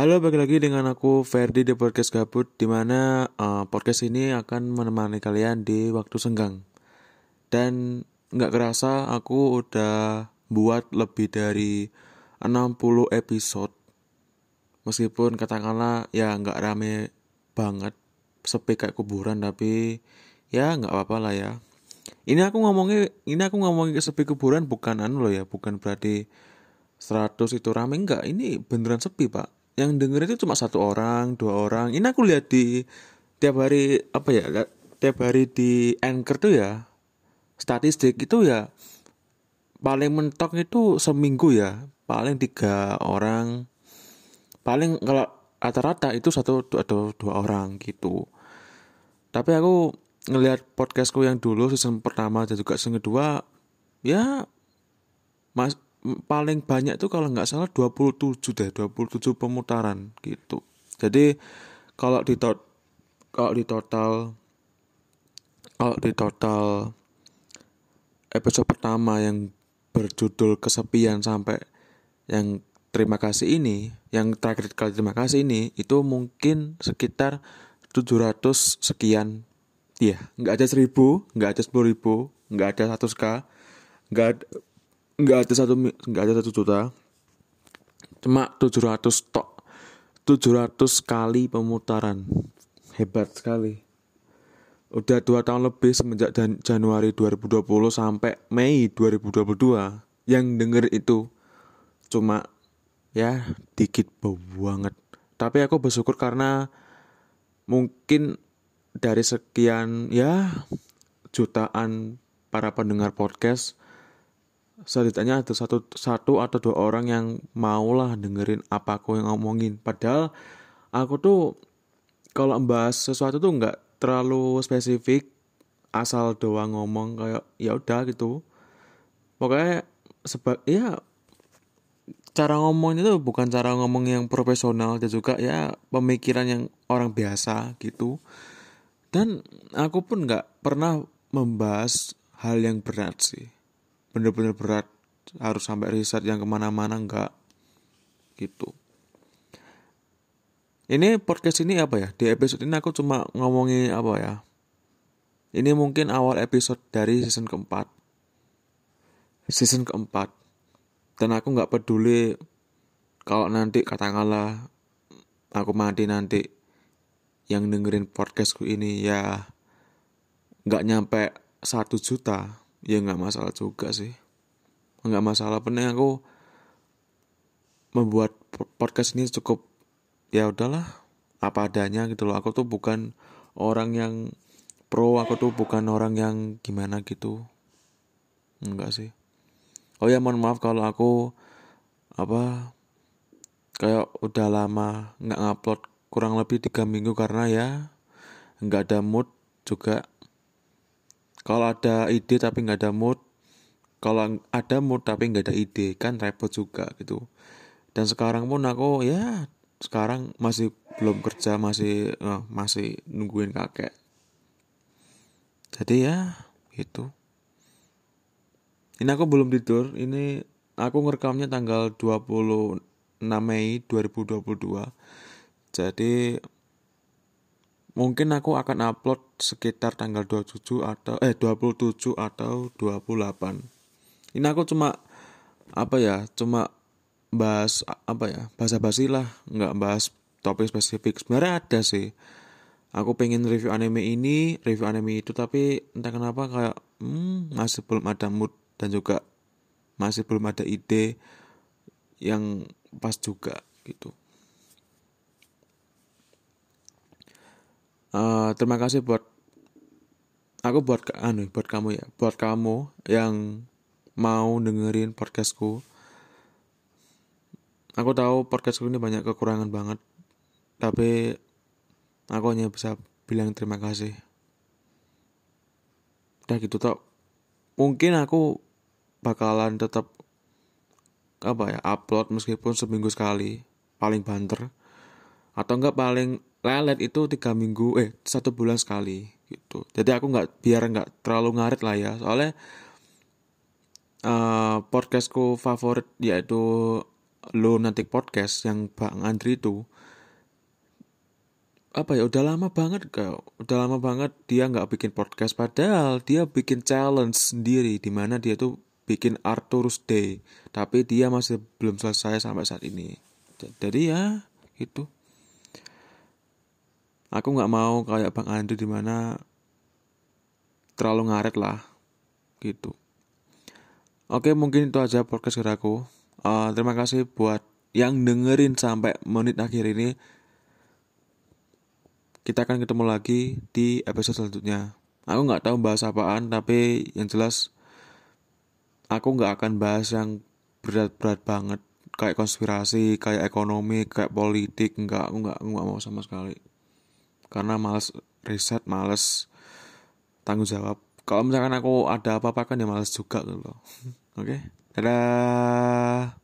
Halo, balik lagi dengan aku Ferdi di podcast Gabut, di mana uh, podcast ini akan menemani kalian di waktu senggang. Dan nggak kerasa aku udah buat lebih dari 60 episode. Meskipun katakanlah ya nggak rame banget, sepi kayak kuburan, tapi ya nggak apa-apa lah ya. Ini aku ngomongnya, ini aku ngomongin sepi kuburan bukan anu loh ya, bukan berarti 100 itu rame enggak, ini beneran sepi pak yang denger itu cuma satu orang dua orang. Ini aku lihat di tiap hari apa ya tiap hari di anchor tuh ya statistik itu ya paling mentok itu seminggu ya paling tiga orang. Paling kalau rata-rata itu satu atau dua orang gitu. Tapi aku ngelihat podcastku yang dulu season pertama dan juga season kedua ya mas paling banyak itu kalau nggak salah 27 deh 27 pemutaran gitu. Jadi kalau di tot kalau di total kalau di total episode pertama yang berjudul kesepian sampai yang terima kasih ini yang terakhir kali terima kasih ini itu mungkin sekitar 700 sekian. Iya nggak ada 1000 nggak ada 10 ribu nggak ada 100 k nggak ada nggak ada satu nggak ada satu juta. Cuma 700 tok. 700 kali pemutaran. Hebat sekali. Udah dua tahun lebih semenjak dan Januari 2020 sampai Mei 2022 yang denger itu. Cuma ya dikit banget. Tapi aku bersyukur karena mungkin dari sekian ya jutaan para pendengar podcast setidaknya ada satu satu atau dua orang yang maulah dengerin apa aku yang ngomongin. Padahal aku tuh kalau membahas sesuatu tuh nggak terlalu spesifik asal doang ngomong kayak ya udah gitu. Pokoknya sebab ya cara ngomong itu bukan cara ngomong yang profesional dan juga ya pemikiran yang orang biasa gitu. Dan aku pun nggak pernah membahas hal yang berat sih bener-bener berat harus sampai riset yang ke mana-mana enggak. Gitu. Ini podcast ini apa ya? Di episode ini aku cuma ngomongin apa ya? Ini mungkin awal episode dari season keempat. Season keempat. Dan aku nggak peduli kalau nanti katakanlah aku mati nanti yang dengerin podcastku ini ya nggak nyampe satu juta ya nggak masalah juga sih. Nggak masalah. Penting aku membuat podcast ini cukup ya udahlah apa adanya gitu loh. Aku tuh bukan orang yang pro aku tuh bukan orang yang gimana gitu. Enggak sih. Oh ya mohon maaf kalau aku apa kayak udah lama nggak ngupload kurang lebih tiga minggu karena ya nggak ada mood juga kalau ada ide tapi nggak ada mood kalau ada mood tapi nggak ada ide kan repot juga gitu. Dan sekarang pun aku ya sekarang masih belum kerja masih uh, masih nungguin kakek. Jadi ya itu ini aku belum tidur. Ini aku ngerekamnya tanggal 26 Mei 2022 jadi mungkin aku akan upload sekitar tanggal 27 atau eh 27 atau 28 ini aku cuma apa ya cuma bahas apa ya bahasa basi lah nggak bahas topik spesifik. Sebenarnya ada sih. Aku pengen review anime ini review anime itu tapi entah kenapa kayak hmm, masih belum ada mood dan juga masih belum ada ide yang pas juga gitu uh, terima kasih buat aku buat anu buat kamu ya. Buat kamu yang mau dengerin podcastku. Aku tahu podcastku ini banyak kekurangan banget tapi aku hanya bisa bilang terima kasih. Udah gitu tau mungkin aku bakalan tetap apa ya upload meskipun seminggu sekali paling banter. Atau enggak paling lelet itu tiga minggu eh satu bulan sekali gitu. Jadi aku nggak biar nggak terlalu ngarit lah ya. Soalnya uh, podcastku favorit yaitu lo nanti podcast yang Bang Andri itu. Apa ya udah lama banget kak udah lama banget dia nggak bikin podcast. Padahal dia bikin challenge sendiri di mana dia tuh bikin Arthur's Day. Tapi dia masih belum selesai sampai saat ini. Jadi ya itu aku nggak mau kayak Bang Andri di mana terlalu ngaret lah gitu. Oke mungkin itu aja podcast aku. Uh, terima kasih buat yang dengerin sampai menit akhir ini. Kita akan ketemu lagi di episode selanjutnya. Aku nggak tahu bahas apaan, tapi yang jelas aku nggak akan bahas yang berat-berat banget. Kayak konspirasi, kayak ekonomi, kayak politik, nggak. Aku nggak nggak mau sama sekali. Karena males riset, males tanggung jawab. Kalau misalkan aku ada apa-apa kan ya males juga gitu loh. Oke, okay? dadah.